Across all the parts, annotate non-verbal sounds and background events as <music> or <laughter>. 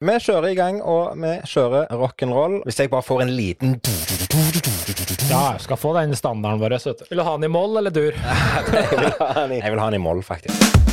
Vi kjører i gang, og vi kjører rock'n'roll. Hvis jeg bare får en liten Ja, jeg skal få den standarden vår. Vil du ha den i moll eller dur? Jeg vil ha den i, jeg vil ha den i moll, faktisk.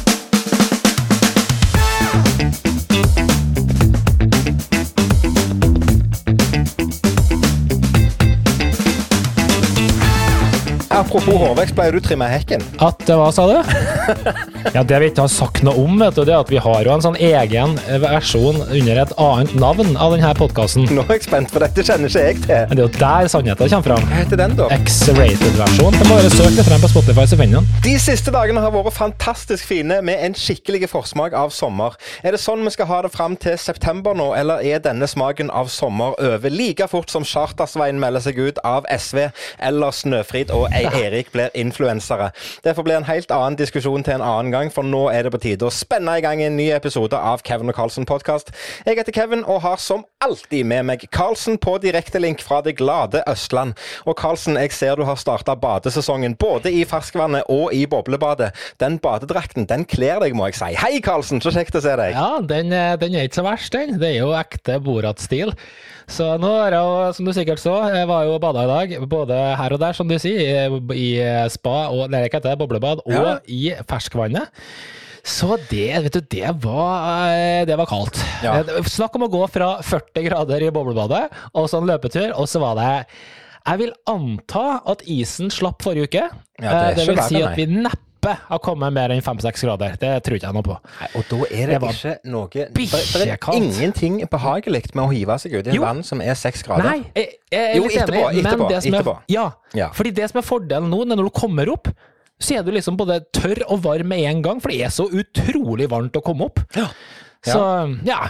Apropos hårvekst, pleier du å trimme hekken? At hva, sa du? <laughs> Ja, Det vi ikke har sagt noe om, vet du, det er at vi har jo en sånn egen versjon under et annet navn av denne podkasten. Nå er jeg spent, for dette kjenner ikke jeg til. Men det er jo der sannheten kommer fram. Hva heter den, da? X-rated-versjon. Bare søk litt frem på Spotify, så finner du den. De siste dagene har vært fantastisk fine med en skikkelig forsmak av sommer. Er det sånn vi skal ha det fram til september nå, eller er denne smaken av sommer over like fort som Chartersveien melder seg ut av SV, eller Snøfrid og Ei Erik blir influensere? Derfor blir bli en helt annen diskusjon til en annen gang, for nå er det på tide å spenne i gang en ny episode av Kevin og Carlsen podkast. Jeg heter Kevin og har som alltid med meg Carlsen på direktelink fra det glade Østland. Og Carlsen, jeg ser du har starta badesesongen både i ferskvannet og i boblebadet. Den badedrakten den kler deg, må jeg si. Hei, Carlsen, så kjekt å se deg. Ja, den, eh, den er ikke så verst, den. Det er jo ekte Borat-stil. Så nå er jeg, som du sikkert så, jeg var jo og bada i dag, både her og der, som du sier, i, spa og Nei, hva heter boblebad, og Ja. i ferskvannet. Så det, vet du, det var, eh, det var kaldt. Ja. Eh, Snakk om å gå fra 40 grader i boblebadet og så en løpetur, og så var det Jeg vil anta at isen slapp forrige uke. Ja, det Eh, det vil si at vi neppe har kommet mer enn 5-6 grader. Det tror ikke jeg noe på. Nei, og da er det, Det ikke noe Det det er ingenting behagelig med å hive seg ut i en vann som er seks grader. Nei, jeg, jeg er Jo, litt etterpå, enig, men etterpå, det som etterpå. Er, ja, Ja. fordi det som er fordelen nå, når du kommer opp, så er du liksom både tørr og varm med en gang, for det er så utrolig varmt å komme opp. Ja. Så ja.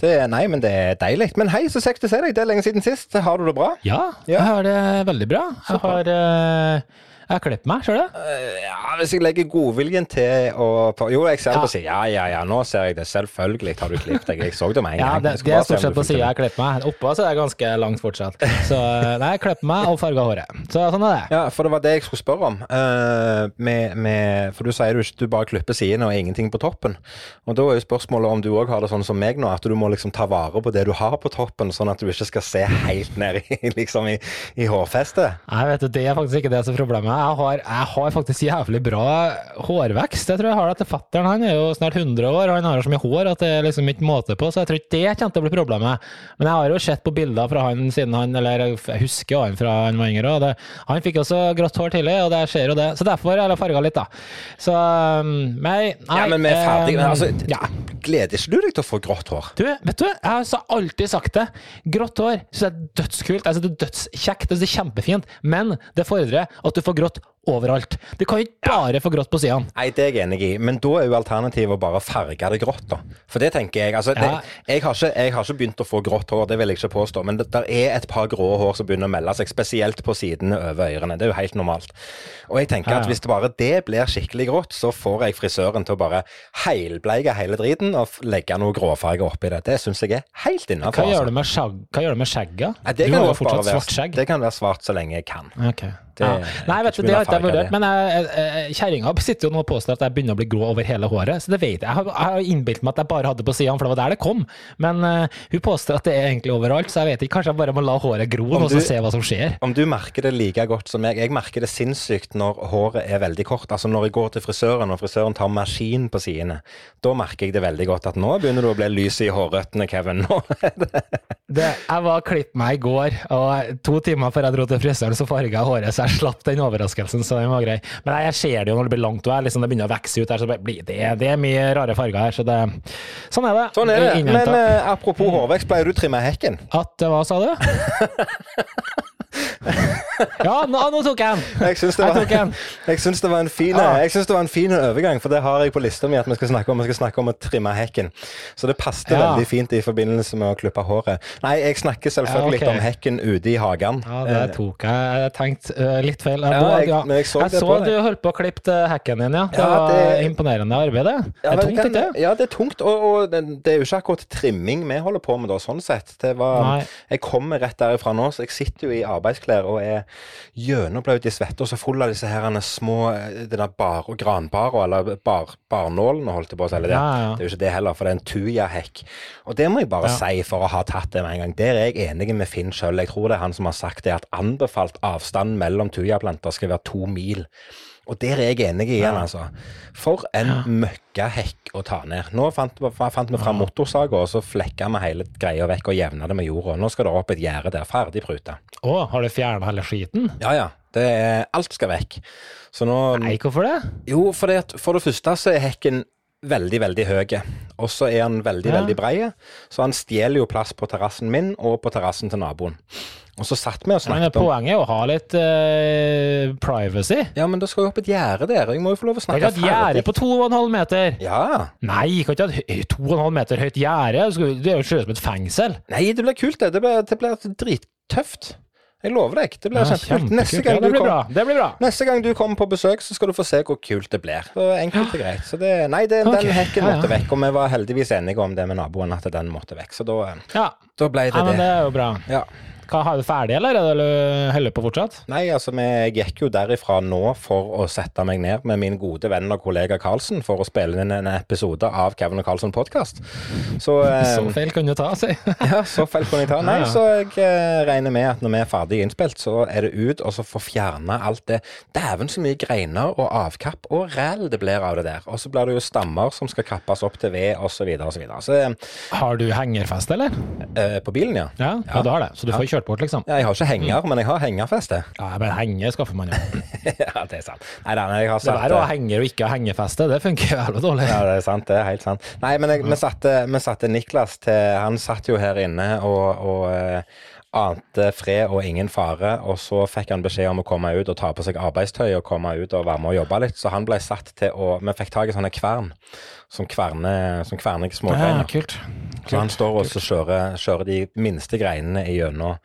Det, nei, men det er deilig. Men hei, så kjekt å se deg. Det er lenge siden sist. Har du det bra? Ja, Ja. jeg har det veldig bra. Jeg har eh, jeg har klippet meg, du det? Eh, Ja, Hvis jeg legger godviljen til og Jo, jeg ser det Ja. på sida. Ja, ja, ja, nå ser jeg det. Selvfølgelig har du klippet deg. Jeg så det med en Ja, gang. det, det er stort sett på sida jeg klipper meg. Oppå så er det ganske langt fortsatt. Så eh, nei, jeg klipper meg og farger håret. Så sånn er det. Ja, for det var det jeg skulle spørre om. Uh, med, med, for du sier du ikke du bare klipper sidene og ingenting på toppen. Og da er jo spørsmålet om du òg har det sånn som meg nå, at du må liksom ta vare på det du har på toppen, sånn at du ikke skal se helt ned i, <laughs> liksom i, i hårfestet. Nei, vet du, Det er faktisk ikke det som er problemet. Jeg har, jeg har faktisk jævlig bra hårvekst. Jeg tror jeg har det til fattern. Han er jo snart 100 år, og han har så mye hår at det er liksom ikke måte på. Så jeg tror ikke det kommer til å bli problemet. Men jeg har jo sett på bilder fra han siden han Eller jeg husker han fra han var yngre. Det, han fikk også grått hår tidlig, og det skjer jo det. Så derfor har jeg farga litt, da. Så um, nei, nei Ja, men vi er ferdige. Men um, altså, ja. Gleder ikke du deg til å få grått hår? Du, vet du, jeg har alltid sagt det. Grått hår synes jeg er dødskult. Jeg synes det er dødskjekt. Det er kjempefint. Men det fordrer at du får grått overalt. Du kan jo ikke bare få grått på sidene. Nei, det er jeg enig i, men da er jo alternativet å bare farge det grått, da. For det tenker jeg. Altså, Ja. det, jeg, har ikke, jeg har ikke begynt å få grått hår, det vil jeg ikke påstå, men det der er et par grå hår som begynner å melde seg, spesielt på sidene over ørene. Det er jo helt normalt. Og jeg tenker Ja, at hvis det bare det blir skikkelig grått, så får jeg frisøren til å bare heilbleike hele driten og legge noe gråfarge oppi det. Det syns jeg er helt innafor. Hva gjør du med, hva gjør du med skjegget? Det du kan har jo fortsatt svart skjegg. Det kan være svart så lenge jeg kan. Ok. Det Nei, vet du, det har ikke jeg vurdert, men kjerringa sitter jo nå og påstår at jeg begynner å bli grå over hele håret, så det vet jeg. Jeg har, jeg innbilt meg at jeg bare hadde på sidene, for det var der det kom. Men uh, hun påstår at det er egentlig overalt, så jeg vet ikke. Kanskje jeg bare må la håret gro og så du- se hva som skjer. Om du merker det like godt som meg Jeg merker det sinnssykt når håret er veldig kort. Altså Når jeg går til frisøren, og frisøren tar maskin på sidene, da merker jeg det veldig godt at nå begynner det å bli lys i hårrøttene, Kevin. Nå det jeg var klippet meg i går, og to timer før jeg dro til frisøren, så farga jeg håret, så jeg slapp den overraskelsen. Så den var grei. Men jeg ser det jo når det blir langt, og jeg, liksom, det begynner å vokse ut her, så det, blir- det, det er mye rare farger her. Så det, sånn er det. Sånn er det. Innhentet. Men uh, apropos hårvekst, pleier du å trimme hekken? At Hva sa du? <laughs> ja, nå, nå tok jeg den! Jeg syns det, var- en. det var en fin Ja. Jeg synes det var en fin overgang, for det har jeg på lista mi at vi skal snakke om. Vi skal snakke om å trimme hekken. Så det passet Ja. veldig fint i forbindelse med å klippe håret. Nei, jeg snakker selvfølgelig Ja, ok. om hekken ute i hagen. Ja, det tok jeg. Jeg tenkte øh, litt feil. Jeg, Ja, jeg, jeg- jeg så det på du holdt på å klippe hekken din, ja. Det var det- imponerende arbeid, det. Ja, det er tungt, ikke det? Ja, det er tungt, og, og det, er jo ikke akkurat trimming vi holder på med da, sånn sett. Det var, jeg kommer rett derifra nå, så jeg sitter jo i arbeidsklær og er gjennomblaut i svette og så full av disse her små denne bar- bar, granbara, eller bar, barnålene, holdt jeg på å si. Det, Ja, ja. det er jo ikke det heller, for det er en tujahekk. Og det må jeg bare Ja. si, for å ha tatt det med en gang. Der er jeg enig med Finn sjøl. Jeg tror det er han som har sagt det, at anbefalt avstand mellom tujaplanter skal være to mil. Og der er jeg enig igjen, Ja. altså. For en møkkahekk å ta ned. Nå fant, fant vi fram motorsaga, og så flekka vi hele greia vekk og jevna det med jorda. Nå skal det opp et gjerde der. Ferdig pruta. Å, har du fjerna hele skiten? Ja ja. Det er, alt skal vekk. Så nå Nei, hvorfor det? Jo, fordi at for det første så er hekken veldig, veldig høy. Og så er han veldig, Ja. veldig brei. Så han stjeler jo plass på terrassen min og på terrassen til naboen. Og så satt vi og snakket om poenget er å ha litt uh, privacy. Ja, men da skal jo opp et gjerde der. Jeg må jo få lov å Kan snakke ikke ha et gjerde på 2,5 meter. Ja. Nei, kan ikke ha et 2,5 meter høyt gjerde. Det er jo ut som et fengsel. Nei, det blir kult, det. Det blir, det blir drittøft. Jeg lover deg. Det blir Ja, kjempekult. Neste gang, Ja, det blir kom, bra. Det blir bra. neste gang du kommer på besøk, så skal du få se hvor kult det blir. Så enkelt og greit. Så det, nei, det, okay. den hekken ja, ja. vekk, og vi var heldigvis enige om det med naboen, at den måtte vekk. Så da, Ja, da ble det ja men det det. er jo bra. Ja. Hva, Har du ferdig, eller er det du holder på fortsatt? Nei, altså, vi, jeg gikk jo derifra nå for å sette meg ned med min gode venn og kollega Karlsen for å spille inn en episode av Kevin og Karlsen podkast. Så, eh, Så feil kunne du ta, si. <laughs> ja, så feil kunne jeg ta. Nei, Ja, ja. så jeg eh, regner med at når vi er ferdig innspilt, så er det ut og så få fjerna alt det. Dæven så mye greiner og avkapp og ræl det blir av det der. Og så blir det jo stammer som skal kappes opp til ved osv. osv. Så, videre. så Har du hengerfest, eller? eh, på bilen, ja. Ja, ja. du har det. Så du får kjørt bort, liksom. ja. Jeg har ikke henger, men jeg har hengerfeste. Ja, men henger skaffer man jo. <laughs> ja, det er sant. Nei da, jeg har Det er der å ha eh, henger og ikke ha hengefeste, det funker jævlig dårlig. Ja, det er sant. Det er helt sant. Nei, men jeg, vi, satte, vi satte Niklas til Han satt jo her inne og, og eh, ante fred og ingen fare. Og så fikk han beskjed om å komme ut og ta på seg arbeidstøy og komme ut og være med og jobbe litt. Så han ble satt til å Vi fikk tak i sånne kvern som kverner, som kverner Ja, smågreiner. kult. Så han står og kjører, kjører de minste greinene gjennom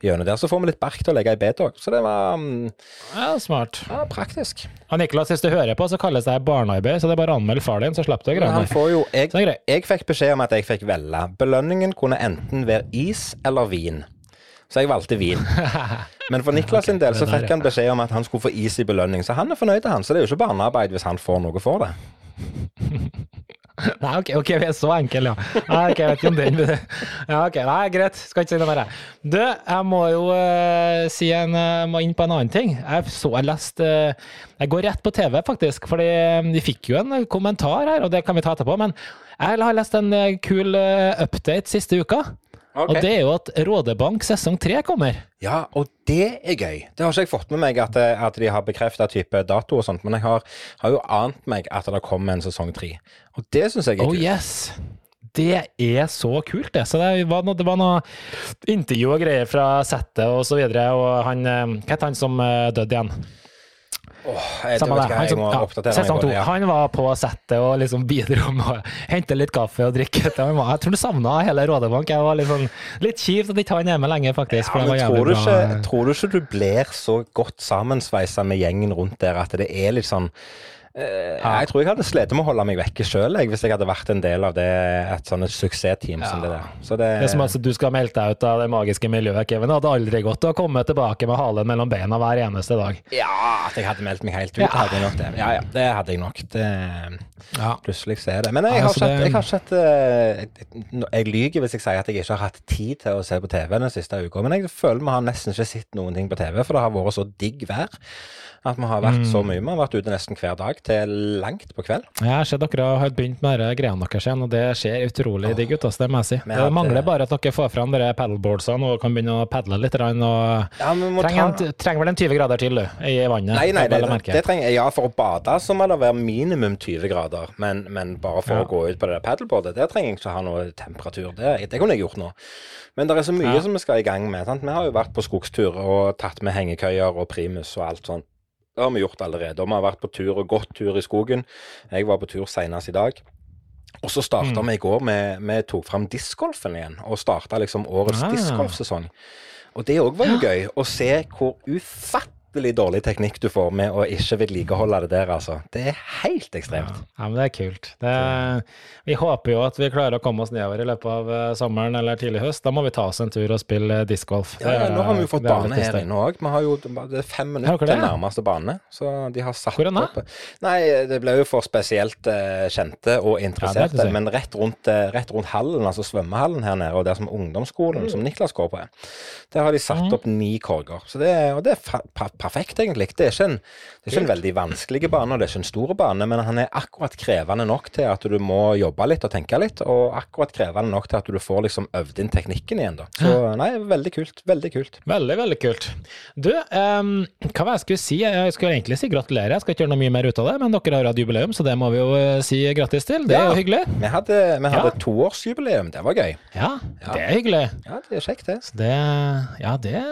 gjennom der. Så får vi litt bark til å legge i bed òg. Så det var um, Ja, smart. ja, praktisk. Og Niklas, hvis du hører på, så kalles det barnearbeid, så det er bare å anmelde far din, så slipper du å jo jeg, jeg fikk beskjed om at jeg fikk velge. Belønningen kunne enten være is eller vin. Så jeg valgte vin. <laughs> Men for Niklas sin del så fikk han beskjed om at han skulle få is i belønning. Så han er fornøyd, han. Så det er jo ikke barnearbeid hvis han får noe for det. <laughs> Nei, ok, ok, vi er så enkle, ja. Nei, ok, jeg vet ikke om den Ja, ok, nei, greit. Skal ikke si noe mer. Du, jeg må jo uh, si en Jeg må inn på en annen ting. Jeg så jeg leste uh, Jeg går rett på TV, faktisk, fordi eh, vi fikk jo en kommentar her, og det kan vi ta etterpå. Men jeg har lest en eh, kul uh, update siste uka. Og det er jo at Rådebank sesong tre kommer. Ja, og det er gøy. Det har ikke jeg fått med meg at, eh, at de har bekrefta type dato og sånt, men jeg har, har jo ant meg at det kommer en sesong tre. Og det syns jeg er Oh kult. yes! Det er så kult, det. Så det var noe, det var noe intervju og greier fra settet og så videre, og han eh, Hva het han som eh, døde igjen? Jeg, Samme det. Han, jeg som, må ja, oppdatere meg sesong på det. Ja. Han var på settet og liksom bidro med å hente litt kaffe og drikke. Var- Jeg tror du savna hele Rådebank. Jeg var sånn, litt kjipt at ikke han er med lenger, faktisk. Ja, var men tror du, ikke, tror du ikke du blir så godt sammensveisa med gjengen rundt der at det er litt sånn Jeg tror jeg hadde slitt med å holde meg vekke sjøl hvis jeg hadde vært en del av det, et sånt suksessteam ja. som det der. Så det, Det er som at du skal melde deg ut av det magiske miljøet, Kevin. Det hadde aldri gått å komme tilbake med halen mellom beina hver eneste dag. Ja, at jeg hadde meldt meg helt ut, Ja. hadde jeg nok det. Ja, ja, det hadde jeg nok. Det, Ja. plutselig så er det. Men jeg har altså, det- jeg har eh, Jeg lyver hvis jeg sier at jeg ikke har hatt tid til å se på TV den siste uka, men jeg føler vi har nesten ikke sett noen ting på TV, for det har vært så digg vær. At vi har vært så Mm. mye. Vi har vært ute nesten hver dag til langt på kveld. Jeg ser dere har begynt med de greiene deres igjen, og det ser utrolig digg ut. Altså, det må jeg si. Men Det mangler eh, bare at dere får fram de paddleboardsene og kan begynne å padle litt. Og Ja, trenger, ta en, trenger vel en 20 grader til, du, i vannet. Nei, nei, det, å det, trenger Ja, for å bade så må det være minimum 20 grader. Men, men bare for Ja. å gå ut på det paddleboardet, der trenger jeg ikke ha noe temperatur. Det, det kunne jeg gjort nå. Men det er så mye Ja. som vi skal i gang med. Sant? Vi har jo vært på skogstur og tatt med hengekøyer og primus og alt sånt. Det har vi gjort allerede. Og vi har vært på tur og gått tur i skogen. Jeg var på tur senest i dag. Og så starta Mm. vi i går med Vi tok fram discgolfen igjen, og starta liksom årets Ah. discgolfsesong. Og det òg var jo gøy, å se hvor ufattelig latterlig dårlig teknikk du får med å ikke vedlikeholde det der, altså. Det er helt ekstremt. Ja, men det er kult. Det, vi håper jo at vi klarer å komme oss nedover i løpet av eh, sommeren eller tidlig høst. Da må vi ta oss en tur og spille discgolf. Ja, ja, nå har vi jo fått bane her inne òg. Vi har jo det er fem minutter til nærmeste bane. Så de har satt Hvor er den da? opp Nei, det ble jo for spesielt uh, kjente og interesserte. Ja, men rett rundt, uh, rett rundt hallen, altså svømmehallen her nede, og der som ungdomsskolen Mm. som Niklas går på, er, der har de satt opp ni korger. Så det og det er perfekt, egentlig. Det er ikke en, det er ikke en veldig vanskelig bane, og det er ikke en stor bane, men han er akkurat krevende nok til at du må jobbe litt og tenke litt, og akkurat krevende nok til at du får liksom øvd inn teknikken igjen, da. Så nei, veldig kult. Veldig kult. Veldig, veldig kult. Du, um, hva var jeg skulle si? Jeg skulle egentlig si gratulerer, jeg skal ikke gjøre noe mye mer ut av det, men dere har hatt jubileum, så det må vi jo eh, si grattis til. Det er Ja. jo hyggelig. Vi hadde, vi hadde Ja. toårsjubileum, det var gøy. Ja, det er hyggelig. Ja, det er kjekt, det. Det, ja, det,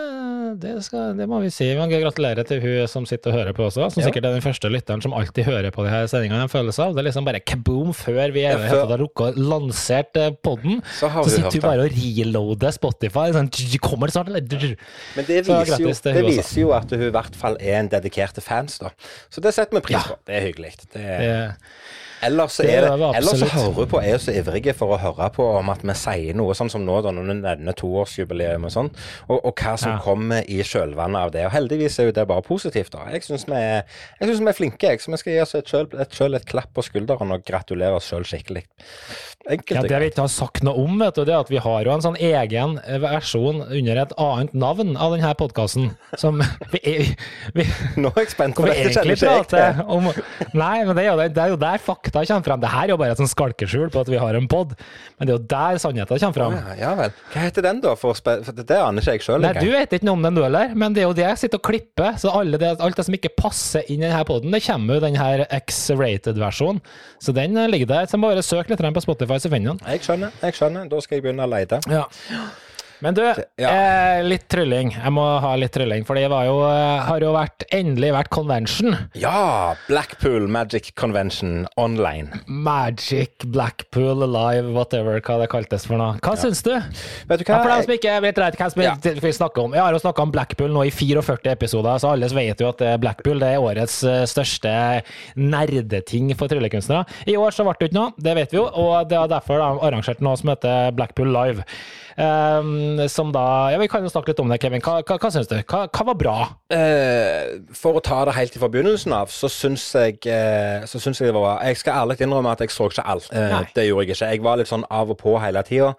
det, skal, det må vi si. Men gratulerer til hun som sitter og hører på også, som Ja. sikkert er den første lytteren som alltid hører på de her sendingene. En følelse av. Det er liksom bare kaboom før vi er, har rukket lansert podden. Så Så sitter hun bare og reloader Spotify. Sånn, kommer det snart, eller? Men det viser, jo, det viser jo at hun i hvert fall er en dedikerte fans, da. Så det setter vi pris på. Det er hyggelig. Det, Det, ellers, så det er det, det ellers så hører på, er så ivrige for å høre på om at vi sier noe, sånn som nå da, når vi nevner toårsjubileum og sånn, og, og hva som Ja. kommer i kjølvannet av det. Og heldigvis er jo det bare positivt, da. Jeg syns vi, vi er flinke, jeg. Så vi skal gi oss et sjøl et, et klapp på skulderen og gratulere oss sjøl skikkelig. Enkelt ja, det vi ikke har sagt noe om, vet du, det er at vi har jo en sånn egen versjon under et annet navn av denne podkasten, som <laughs> vi, er- vi, Nå er jeg spent, på dette kjenner ikke jeg til. om Nei, men det er, jo, det er jo der fakta kommer frem. Det her er jo bare et sånn skalkeskjul på at vi har en pod, men det er jo der sannheten kommer frem. Ja, ja vel. Hva heter den, da? For, for det, det aner ikke jeg sjøl Nei, du vet ikke noe om den du heller, men det er jo det jeg sitter og klipper, så alle det, alt det som ikke passer inn i denne poden, det kommer jo i den her X-rated-versjonen. Så den eh, ligger der. Så bare søk litt på Spotify, så finner du. Jeg skjønner. jeg skjønner. Da skal jeg begynne å lete. Ja. Men du, ja. eh, litt trylling. Jeg må ha litt trylling, for det var jo, eh, har jo vært, endelig vært convention. Ja! Blackpool Magic Convention online. Magic, Blackpool, Alive, whatever hva det kaltes for noe. Hva syns du? Vet du Ja, for dem som ikke vet rett hva som Ja. vi snakker om. Jeg har jo snakka om Blackpool nå i 44 episoder, så alle vet jo at eh, Blackpool det er årets eh, største nerdeting for tryllekunstnere. I år så ble det ikke noe, det vet vi jo, og det er derfor de har arrangert noe som heter Blackpool Live. Ehm, som da Ja, vi kan jo snakke litt om det, Kevin. Hva, hva, hva syns du? Hva, hva var bra? Eh, for å ta det helt fra begynnelsen av, så syns jeg, eh, så syns jeg det var bra. Jeg skal ærlig innrømme at jeg så ikke alt. Eh, Nei. det gjorde jeg ikke. Jeg var litt sånn av og på hele tida.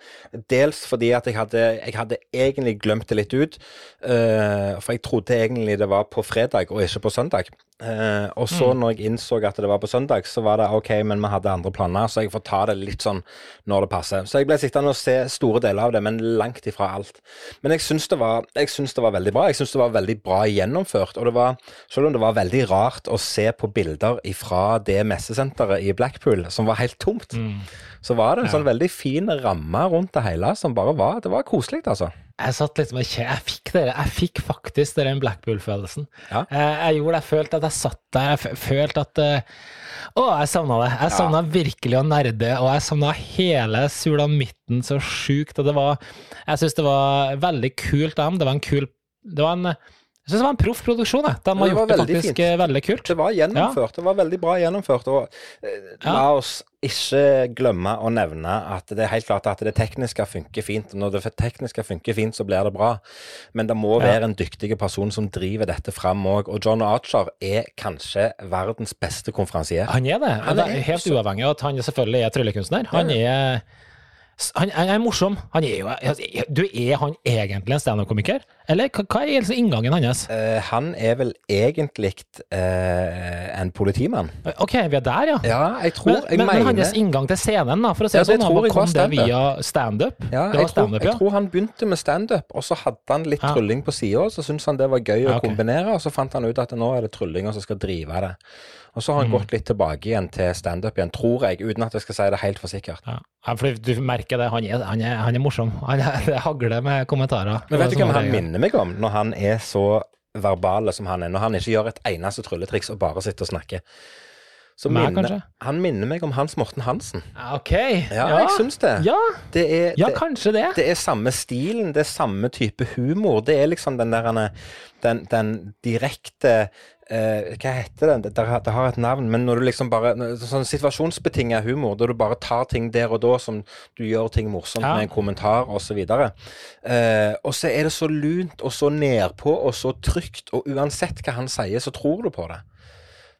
Dels fordi at jeg hadde, jeg hadde egentlig glemt det litt ut. for jeg trodde egentlig det var på fredag og ikke på søndag. Eh, og så når jeg innså at det var på søndag, så var det OK, men vi hadde andre planer, så jeg får ta det litt sånn når det passer. Så jeg ble sittende og se store deler av det, men langt ifra alt. Men jeg syns det, var- det var veldig bra. Jeg syns det var veldig bra gjennomført. Og det var, selv om det var veldig rart å se på bilder fra det messesenteret i Blackpool, som var helt tomt, så var det en sånn veldig fin ramme rundt det hele som bare var Det var koselig, altså. Jeg satt liksom og Jeg fikk dere, jeg fikk faktisk den Blackpool-følelsen. Ja. Jeg, Jeg gjorde det, jeg følte at jeg satt der, jeg følte at eh, Å, jeg savna det. Jeg savna virkelig å nerde, og jeg savna hele sulamitten så sjukt. Og det var Jeg syns det var veldig kult av dem. Det var en kul Det var en jeg synes det var en proff produksjon. De har gjort det faktisk fint. eh, veldig kult. Det var gjennomført. Det var veldig bra gjennomført. Og eh, Ja. la oss ikke glemme å nevne at det er helt klart at det tekniske funker fint. og Når det tekniske funker fint, så blir det bra. Men det må Ja. være en dyktig person som driver dette fram òg. Og John Archer er kanskje verdens beste konferansier. Han er det. Han er er helt så- uavhengig av at han selvfølgelig er tryllekunstner. Han er han, han er morsom. Han er jo Du, er han egentlig en standup-komiker? Eller hva, er altså inngangen hans? Uh, han er vel egentlig uh, en politimann. Ok, vi er der, ja. Ja, jeg tror Men, Jeg men, men hans inngang til scenen, da, for å si Ja, det sånn, han jeg kom det via standup? Ja, det jeg var tror, jeg tror han begynte med standup, og så hadde han litt Ja. trylling på sida. Så syntes han det var gøy å okay. ok. kombinere, og så fant han ut at nå er det tryllinga som skal drive det. Og så har Mm. han gått litt tilbake igjen til standup igjen, tror jeg, uten at jeg skal si det helt for sikkert. Ja, for du merker det, han er, han er, han er morsom. Han er, det hagler med kommentarer. Men vet du hvem han regel. Minner meg om, når han er så verbale som han er? Når han ikke gjør et eneste trylletriks og bare sitter og snakker. Så Mer, minner, han minner meg om Hans Morten Hansen. Ok. Ja, jeg syns det. Ja, Det er, ja, det, kanskje det. det er samme stilen, det er samme type humor. Det er liksom den der den, den direkte eh, Hva heter det? Det, det har et navn, men når du liksom bare Sånn situasjonsbetinga humor, der du bare tar ting der og da som du gjør ting morsomt Ja. med en kommentar osv. Eh, og så er det så lunt og så nedpå og så trygt, og uansett hva han sier, så tror du på det.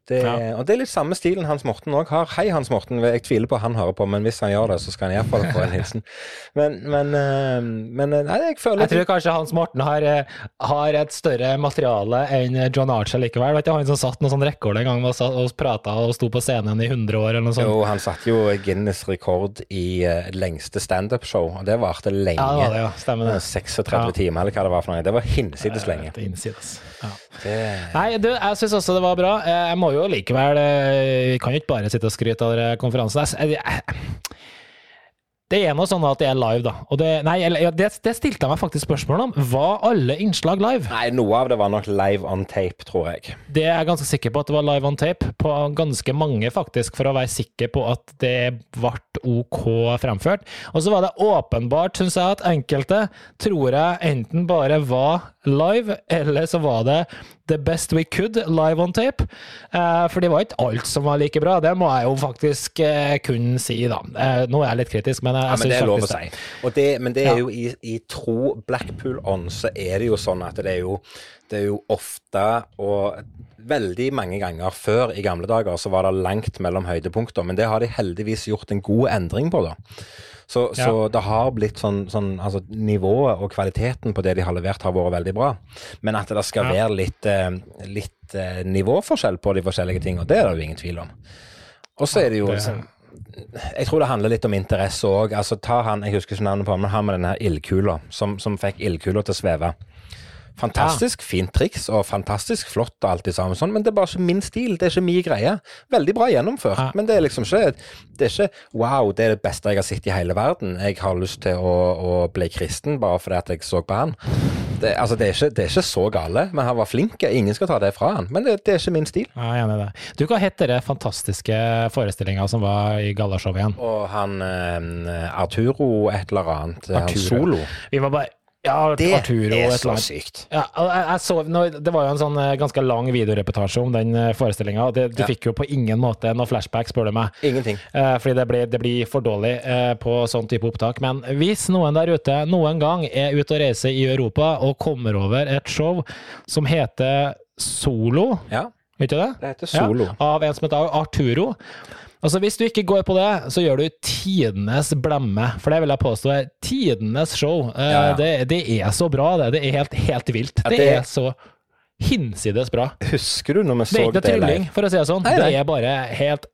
Det, Ja. Og det er litt samme stilen Hans Morten òg har. Hei, Hans Morten. Jeg tviler på han hører på, men hvis han gjør det, så skal han iallfall få en hilsen. Men, men, eh, men eh, Nei, jeg føler Jeg tror kanskje Hans Morten har, eh, har et større materiale enn John Archer likevel. Vet du, han som satt noen sånn rekord en gang og, og prata og sto på scenen i 100 år eller noe sånt. Jo, han satte jo Guinness rekord i lengste standup-show, og det varte lenge. Ja, det var det, ja. Stemmer det. 36 Ja. timer, eller hva det var for noe. Det var hinsides lenge. Det er innsides. Ja. Det, Nei, du, jeg syns også det var bra. Eh, Jeg må jo likevel eh, Vi kan jo ikke bare sitte og skryte av denne konferansen. Jeg- jeg- Det er nå sånn at det er live, da. Og det, nei, det, det stilte jeg meg faktisk spørsmål om. Var alle innslag live? nei, noe av det var nok live on tape, tror jeg. Det er jeg ganske sikker på at det var live on tape. På ganske mange, faktisk, for å være sikker på at det ble OK fremført. Og så var det åpenbart, syns jeg, at enkelte tror jeg enten bare var live, eller så var det The Best We Could live on tape. Eh, for det var ikke alt som var like bra. Det må jeg jo faktisk eh, kunne si, da. Eh, nå er jeg litt kritisk, men jeg, Ja, men det er lov å si. Det, men det er jo i, i tro Blackpool on, så er det jo sånn at det er jo, det er jo ofte og veldig mange ganger før i gamle dager så var det langt mellom høydepunkter, men det har de heldigvis gjort en god endring på, da. Så, Ja. så det har blitt sånn, sånn altså Nivået og kvaliteten på det de har levert, har vært veldig bra. Men at det skal være litt, eh, litt eh, nivåforskjell på de forskjellige tingene, det er det jo ingen tvil om. Og så er det jo jeg tror det handler litt om interesse òg. Altså, ta han, jeg husker ikke navnet på men han med denne ildkula, som, som fikk ildkula til å sveve. Fantastisk fint triks, og fantastisk flott og alt det samme sånn, men det er bare ikke min stil. Det er ikke min greie. Veldig bra gjennomført, Ja. men det er liksom ikke Det er ikke wow, det er det beste jeg har sett i hele verden. Jeg har lyst til å, å bli kristen bare fordi at jeg så på han. Det, altså, det, er ikke, det er ikke så gale, men han var flink. Ingen skal ta det fra han, men det, det er ikke min stil. Ja, Jeg er enig i det. Du, hva het den fantastiske forestillinga som var i gallashowet igjen? Og han eh, Arturo et eller annet, han Arturo. solo. Vi må bare Ja, Det Arturo er så sykt. Ja, jeg, jeg så, det var jo en sånn eh, ganske lang videoreportasje om den forestillinga. Du Ja. fikk jo på ingen måte noe flashback, spør du meg. Ingenting. Eh, fordi det blir, det blir for dårlig eh, på sånn type opptak. Men hvis noen der ute noen gang er ute og reiser i Europa og kommer over et show som heter Solo, Ja, vet du det? det heter solo. Ja, av en som heter Arturo. Altså Hvis du ikke går på det, så gjør du tidenes blemme. For det vil jeg påstå er tidenes show. Eh, Ja, ja. Det, det er så bra, det. Det er helt, helt vilt. Ja, det, det- er så hinsides bra. Husker du når vi så Det er ikke det trylling, live? for å si det sånn. Nei. Det er bare helt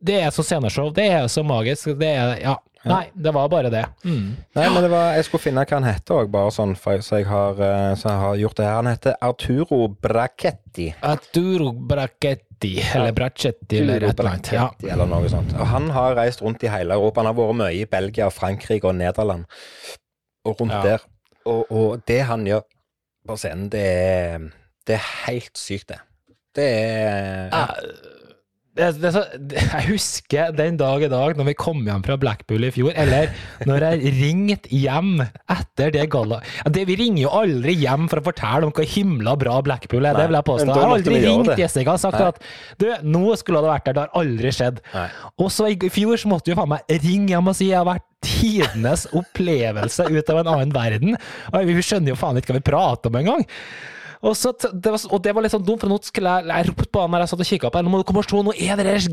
Det er så sceneshow. Det er så magisk. Det er Ja. Nei, det var bare det. Mm. Nei, men det var, jeg skulle finne hva han heter òg, bare sånn, for, så, jeg har, eh, så jeg har gjort det her. Han heter Arturo Brachetti. Arturo Brachetti, eller Brachetti, eller et eller annet. Ja. Eller noe sånt. Og han har reist rundt i hele Europa. Han har vært mye i Belgia, Frankrike og Nederland. Og rundt Ja. der. Og, og det han gjør på scenen, det er, det er helt sykt, det. Det er ja. Det, det, jeg husker den dag i dag når vi kom hjem fra Blackpool i fjor, eller når jeg ringte hjem etter det galla... Det, vi ringer jo aldri hjem for å fortelle om hvor himla bra Blackpool er, Nei, det vil jeg påstå. Jeg har aldri ringt. Jessica og sagt Nei. at du, nå skulle det vært der, det har aldri skjedd. Nei. Og så i fjor så måtte jo faen meg ringe hjem og si jeg har vært tidenes opplevelse ut av en annen verden. Og vi skjønner jo faen ikke hva vi prater om engang. Og, så, det var, og det var litt sånn dumt, for nå skulle jeg, jeg ropte på han når jeg satt og kikka på her. Nå må du komme og se, nå er det der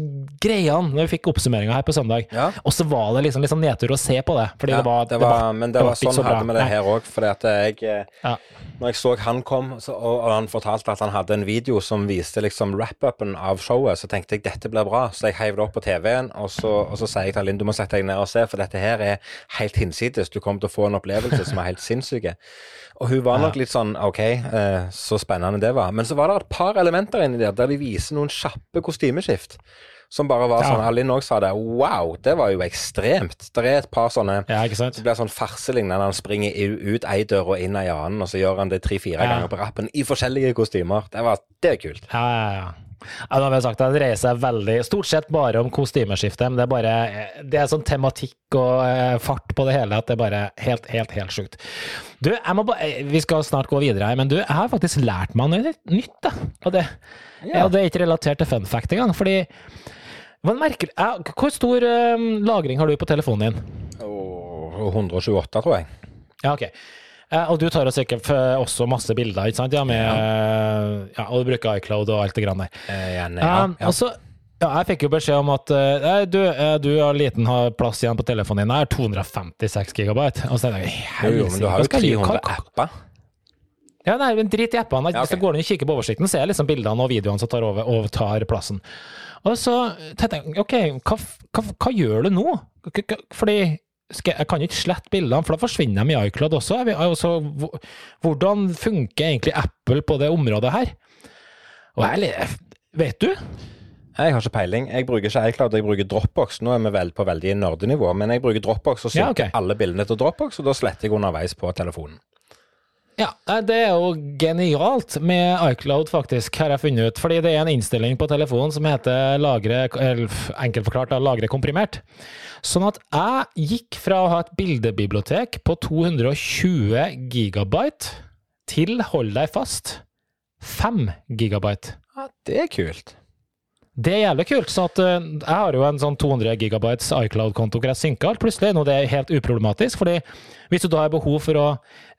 greiene! Når vi fikk oppsummeringa her på søndag. Ja. Og så var det liksom litt sånn nedtur å se på det. Fordi Ja, det var, det var, men det det var var, sånn så hadde vi det her òg. Fordi at jeg eh, Ja. Når jeg så han kom, så, og, og han fortalte at han hadde en video som viste liksom wrap-upen av showet, så tenkte jeg dette blir bra. Så jeg heiv det opp på TV-en, og så, og så sier jeg til Linn du må sette deg ned og se, for dette her er helt hinsides. Du kommer til å få en opplevelse som er helt sinnssyk. Og hun var nok litt sånn OK, eh, så spennende det var. Men så var det et par elementer inni der der de viser noen kjappe kostymeskift. Som bare var Ja. sånn Alin òg sa det. Wow, det var jo ekstremt. Det er et par sånne Ja, det blir sånn farselignende. Han springer ut ei dør og inn ei annen, og så gjør han det tre-fire Ja. ganger på rappen i forskjellige kostymer. Det, var, det er kult. Ja, ja, ja. Ja, nå har vi sagt at Det dreier seg veldig, stort sett bare om kostymeskifte, men det er bare det er sånn tematikk og eh, fart på det hele at det er bare helt, helt, helt sjukt. Du, jeg må bare, eh, vi skal snart gå videre her, men du, jeg har faktisk lært meg noe nytt. da. Og det, Ja. ja, det er ikke relatert til fun fact engang. fordi merker, Hvor stor eh, lagring har du på telefonen din? Oh, 128, tror jeg. Ja, ok. Eh, og du tar jo sikkert også masse bilder, ikke sant? Ja, med, ja. og du bruker iCloud og alt det grann der. Gjerne, igjen, ja, Um, ja. Også, ja, jeg fikk jo beskjed om at eh, nei, du, eh, du har liten har plass igjen på telefonen din. Jeg har 256 gigabyte. Og så er det Jo, men du har jo 300 apper. Ja, nei, men drit i appene. Ja, Hvis Så du går inn og kikker på oversikten, så er liksom bildene og videoene som tar over, overtar plassen. Og så tenkte jeg, OK, hva, hva, hva gjør du nå? Fordi skal, jeg kan ikke slette bildene, for da forsvinner de i iCloud også. Jeg Altså, hvordan funker egentlig Apple på det området her? Og jeg, vet du? Jeg har ikke peiling. Jeg bruker ikke iCloud, jeg bruker Dropbox. Nå er vi vel på veldig nerdenivå, men jeg bruker Dropbox og Ja, okay. alle bildene til Dropbox, og da sletter jeg underveis på telefonen. Ja, det er jo genialt med iCloud, faktisk, har jeg funnet ut. Fordi det er en innstilling på telefonen som heter lagre, enkelt forklart, da, lagre komprimert. Sånn at jeg gikk fra å ha et bildebibliotek på 220 gigabyte til, hold deg fast, 5 gigabyte. Ja, det er kult. Det er jævlig kult. Så at, eh, jeg har jo en sånn 200 gigabytes iCloud-konto hvor jeg synker alt plutselig. Nå det er helt uproblematisk. fordi hvis du da har behov for å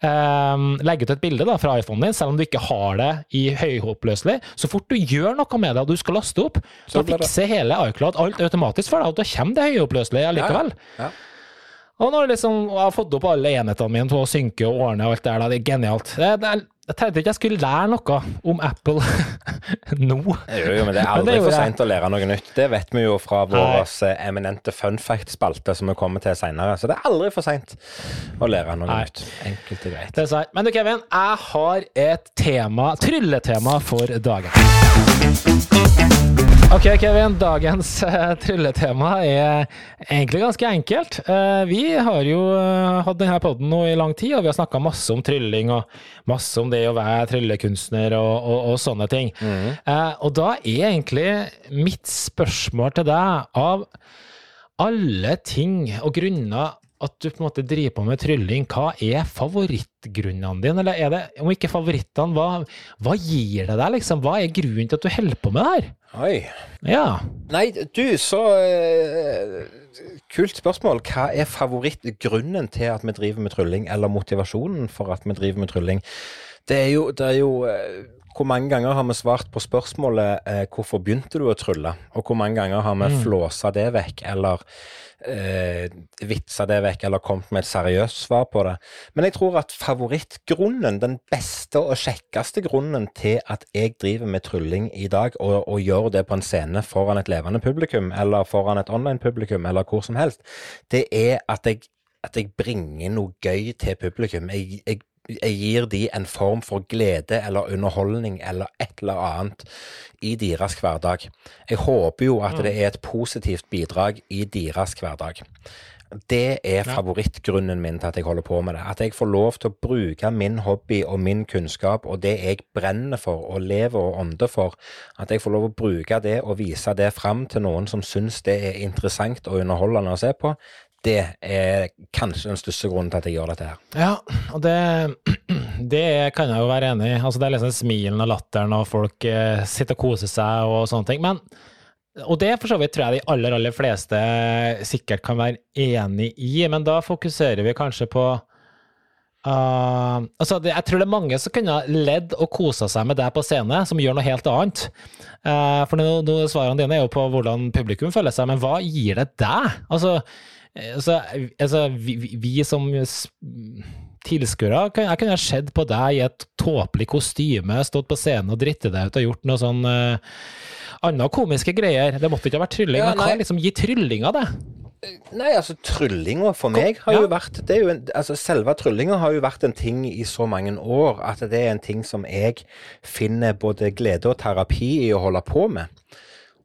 eh, legge ut et bilde da, fra iPhonen din, selv om du ikke har det i høyhoppløselig, så fort du gjør noe med det og du skal laste opp, så Så fikser hele iCloud alt automatisk for deg, og da kommer det høyoppløselig allikevel. Ja. Og når liksom, jeg har fått opp alle enhetene mine til å synke og ordne og alt det der, det er genialt. Det, det er, jeg tenkte ikke jeg skulle lære noe om Apple <laughs> nå. Jo, jo, men det er aldri det for seint å lære noe nytt. Det vet vi jo fra vår eh, eminente fun fact-spalte som vi kommer til seinere. Så det er aldri for seint å lære noe Nei. nytt. Enkelt og greit. Det er sant. Men du, Kevin, jeg har et tema, trylletema for dagen. Ok, Kevin. Dagens uh, trylletema er egentlig ganske enkelt. Uh, vi har jo uh, hatt denne podden nå i lang tid, og vi har snakka masse om trylling og masse om det å være tryllekunstner og, og, og sånne ting. Eh, og da er egentlig mitt spørsmål til deg av alle ting og grunner at du på en måte driver på med trylling, hva er favorittgrunnene dine? Eller er det, om ikke favorittene, hva, hva gir det deg, liksom? Hva er grunnen til at du holder på med det her? Oi. Ja. Nei, du, så uh, Kult spørsmål. Hva er favorittgrunnen til at vi driver med trylling, eller motivasjonen for at vi driver med trylling? Det er jo, det er jo eh, Hvor mange ganger har vi svart på spørsmålet eh, 'Hvorfor begynte du å trylle?' Og hvor mange ganger har vi flåsa det vekk, eller eh, vitsa det vekk, eller kommet med et seriøst svar på det. Men jeg tror at favorittgrunnen, den beste og kjekkeste grunnen til at jeg driver med trylling i dag, og, og gjør det på en scene foran et levende publikum, eller foran et online-publikum, eller hvor som helst, det er at jeg, at jeg bringer noe gøy til publikum. Jeg, jeg gir de en form for glede eller underholdning eller et eller annet i deres hverdag. Jeg håper jo at det er et positivt bidrag i deres hverdag. Det er favorittgrunnen min til at jeg holder på med det. At jeg får lov til å bruke min hobby og min kunnskap og det jeg brenner for og lever og ånder for. At jeg får lov å bruke det og vise det fram til noen som syns det er interessant og underholdende å se på. Det er kanskje den største grunnen til at jeg gjør dette her. Ja, og det, <clears throat> det kan jeg jo være enig i. Altså, det er liksom smilen og latteren, og folk eh, sitter og koser seg og sånne ting. Men, og det for så vidt tror jeg de aller, aller fleste sikkert kan være enig i, men da fokuserer vi kanskje på Uh, altså det, jeg tror det er mange som kunne ledd og kosa seg med deg på scene, som gjør noe helt annet. Uh, for nå, nå, svarene dine er jo på hvordan publikum føler seg, men hva gir det deg? Altså, altså, altså vi, vi- som tilskuere kan- Jeg kunne ha sett på deg i et tåpelig kostyme, stått på scenen og dritte deg ut og gjort noe sånn uh, andre komiske greier. Det måtte ikke ha vært trylling, Ja, men hva nei. liksom gir tryllinga det? Nei, altså tryllinga for meg har Ja. jo vært det er jo en, altså Selve tryllinga har jo vært en ting i så mange år at det er en ting som jeg finner både glede og terapi i å holde på med.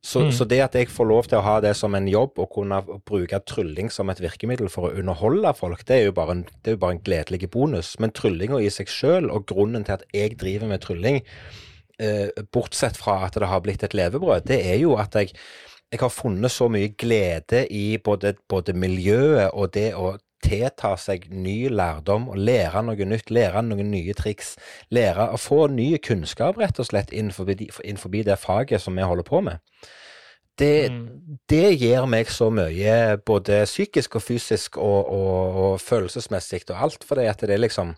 Så, så det at jeg får lov til å ha det som en jobb og kunne bruke trylling som et virkemiddel for å underholde folk, det er jo bare en, det er jo bare en gledelig bonus. Men tryllinga i seg sjøl, og grunnen til at jeg driver med trylling, eh, bortsett fra at det har blitt et levebrød, det er jo at jeg, jeg har funnet så mye glede i både, både miljøet og det å tilta seg ny lærdom og lære noe nytt, lære noen nye triks. Lære å få ny kunnskap, rett og slett, innenfor, innenfor det faget som vi holder på med. Det, mm. det gir meg så mye, både psykisk og fysisk og, og, og følelsesmessig og alt, fordi at det er liksom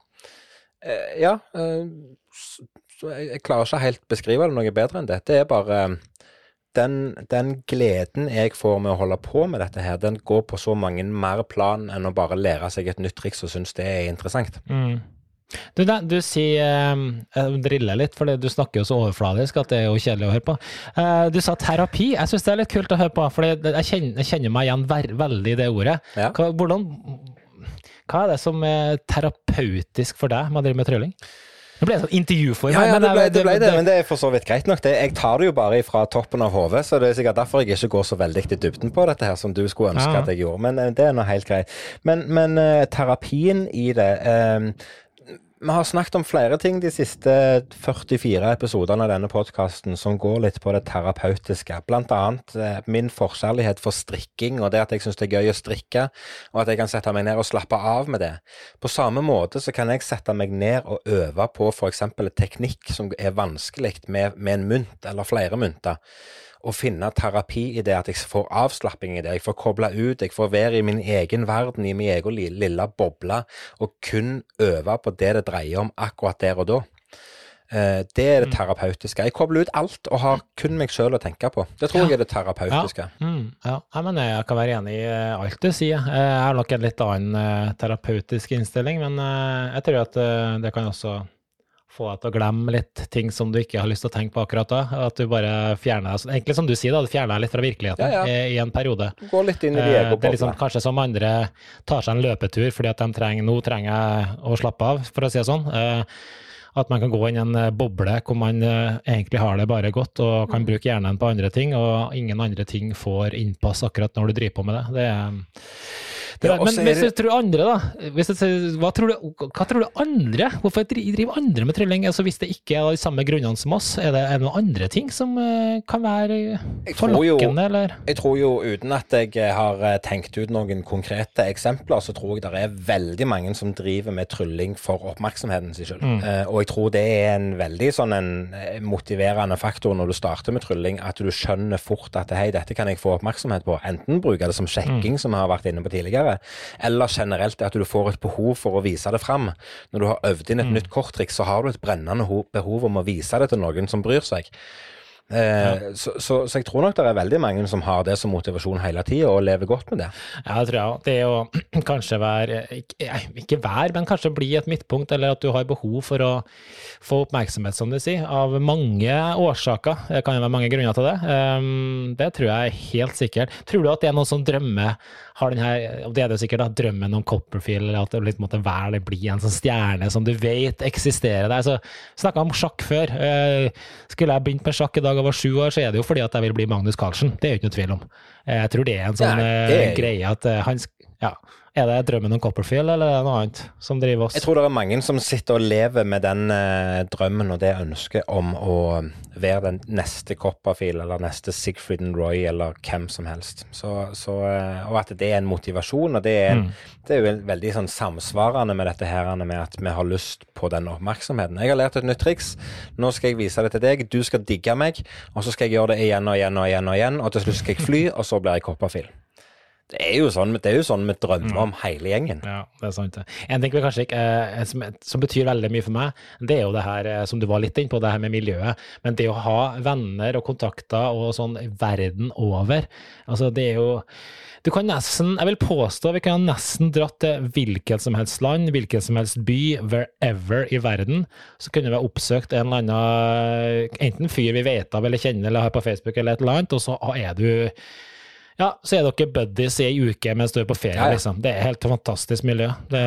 eh, Ja. Eh, jeg, klarer ikke helt beskrive det noe bedre enn det. Det er bare den, den, gleden jeg får med å holde på med dette her, den går på så mange mer plan enn å bare lære seg et nytt triks og synes det er interessant. Mm. Du, du sier uh, driller litt, for du snakker jo så overfladisk at det er jo kjedelig å høre på. Uh, du sa terapi. Jeg syns det er litt kult å høre på, for jeg jeg kjenner meg igjen veldig i det ordet. Ja. Hvordan, hva er det som er terapeutisk for deg med å drive med trylling? Det ble sånn intervjuform. Ja, ja, det ble det, ble det, men det er for så vidt greit nok. Det, jeg tar det jo bare fra toppen av hodet, så det er sikkert derfor jeg ikke går så veldig i dybden på dette her, som du skulle ønske ja. at jeg gjorde. Men eh, det er nå helt greit. Men, men uh, terapien i det uh, vi har snakket om flere ting de siste 44 episodene av denne podkasten som går litt på det terapeutiske. Blant annet eh, min forkjærlighet for strikking, og det at jeg syns det er gøy å strikke, og at jeg kan sette meg ned og slappe av med det. På samme måte så kan jeg sette meg ned og øve på f.eks. teknikk som er vanskelig med, med en mynt eller flere mynter å finne terapi i det at jeg får avslapping i det. Jeg får koble ut, jeg får være i min egen verden, i min egen lille boble, og kun øve på det det dreier om akkurat der og da. Eh, det er det mm. terapeutiske. Jeg kobler ut alt og har kun meg sjøl å tenke på. Det tror ja. jeg er det terapeutiske. Ja. Mm, ja. men jeg kan være enig i alt du sier. Jeg har nok en litt annen eh, terapeutisk innstilling, men eh, jeg tror at det kan også få deg til å glemme litt ting som du ikke har lyst til å tenke på akkurat da. At du bare fjerner deg Egentlig som du sier, da, du fjerner deg litt fra virkeligheten ja, ja. I, I, en periode. Gå litt inn i Diego. eh, Det er liksom kanskje som andre tar seg en løpetur fordi at de trenger Nå trenger jeg å slappe av, for å si det sånn. Eh, at man kan gå inn i en eh, boble hvor man egentlig har det bare godt og kan mm. bruke hjernen på andre ting, og ingen andre ting får innpass akkurat når du driver på med det. Det er ja, men hvis du tror andre, da hvis du, tror du, hva tror du andre Hvorfor driver andre med trylling? Altså, hvis det ikke er de samme grunnene som oss, er det, er det noen andre ting som uh, kan være forlokkende, eller? Jeg tror jo, uten at jeg eh, har eh, tenkt ut noen konkrete eksempler, så tror jeg det er veldig mange som driver med trylling for oppmerksomheten sin skyld. Mm. Og jeg tror det er en veldig sånn en motiverende faktor når du starter med trylling, at du skjønner fort at hei, dette kan jeg få oppmerksomhet på. Enten bruke det som sjekking, mm. som vi har vært inne på tidligere tidligere, eller generelt at du får et behov for å vise det fram. Når du har øvd inn et mm. nytt korttriks, så har du et brennende behov om å vise det til noen som bryr seg. Eh, ja. så, så, så, jeg tror nok det er veldig mange som har det som motivasjon hele tida, og lever godt med det. Ja, det tror jeg. Det å <clears throat> kanskje være ikke, ikke være, men kanskje bli et midtpunkt, eller at du har behov for å få oppmerksomhet, som du sier, av mange årsaker. Det kan jo være mange grunner til det. Um, det tror jeg er helt sikkert. Tror du at det er noen som drømmer har den her, og det er det jo sikkert, da, drømmen om Copperfield, eller at det litt måtte være eller bli en sånn stjerne som du vet eksisterer der. Så Snakka om sjakk før. Uh, skulle jeg begynt med sjakk i dag og var sju år, så er det jo fordi at jeg vil bli Magnus Carlsen. Det er jo ikke noe tvil om. Jeg tror det er en sånn ja, er... Uh, greie at han ja, er det drømmen om Copperfield, eller er det noe annet som driver oss? Jeg tror det er mange som sitter og lever med den eh, drømmen og det ønsket om å være den neste Copperfield, eller neste Sigfrid and Roy, eller hvem som helst. Så, så, eh, og at det er en motivasjon, og det er, mm. det er jo veldig sånn samsvarende med dette her med at vi har lyst på den oppmerksomheten. Jeg har lært et nytt triks. Nå skal jeg vise det til deg. Du skal digge meg, og så skal jeg gjøre det igjen og igjen og igjen, og igjen, og til slutt skal jeg fly, og så blir jeg Copperfield. Det er jo sånn, det er jo sånn vi drømmer om hele gjengen. Ja, det er sant. En ting vi kanskje ikke, eh, som, som, betyr veldig mye for meg, det er jo det her eh, som du var litt inne på, det her med miljøet. Men det å ha venner og kontakter og sånn verden over, altså det er jo du kan nesten, jeg vil påstå, vi kan nesten dratt til hvilket som helst land, hvilken som helst by, wherever i verden. Så kunne vi ha oppsøkt en eller annen enten fyr vi vet av eller kjenner eller har på Facebook eller et eller annet, og så er du ja, så er dere buddies i ei uke mens du er på ferie, ja, ja. liksom. Det er helt fantastisk miljø. Det,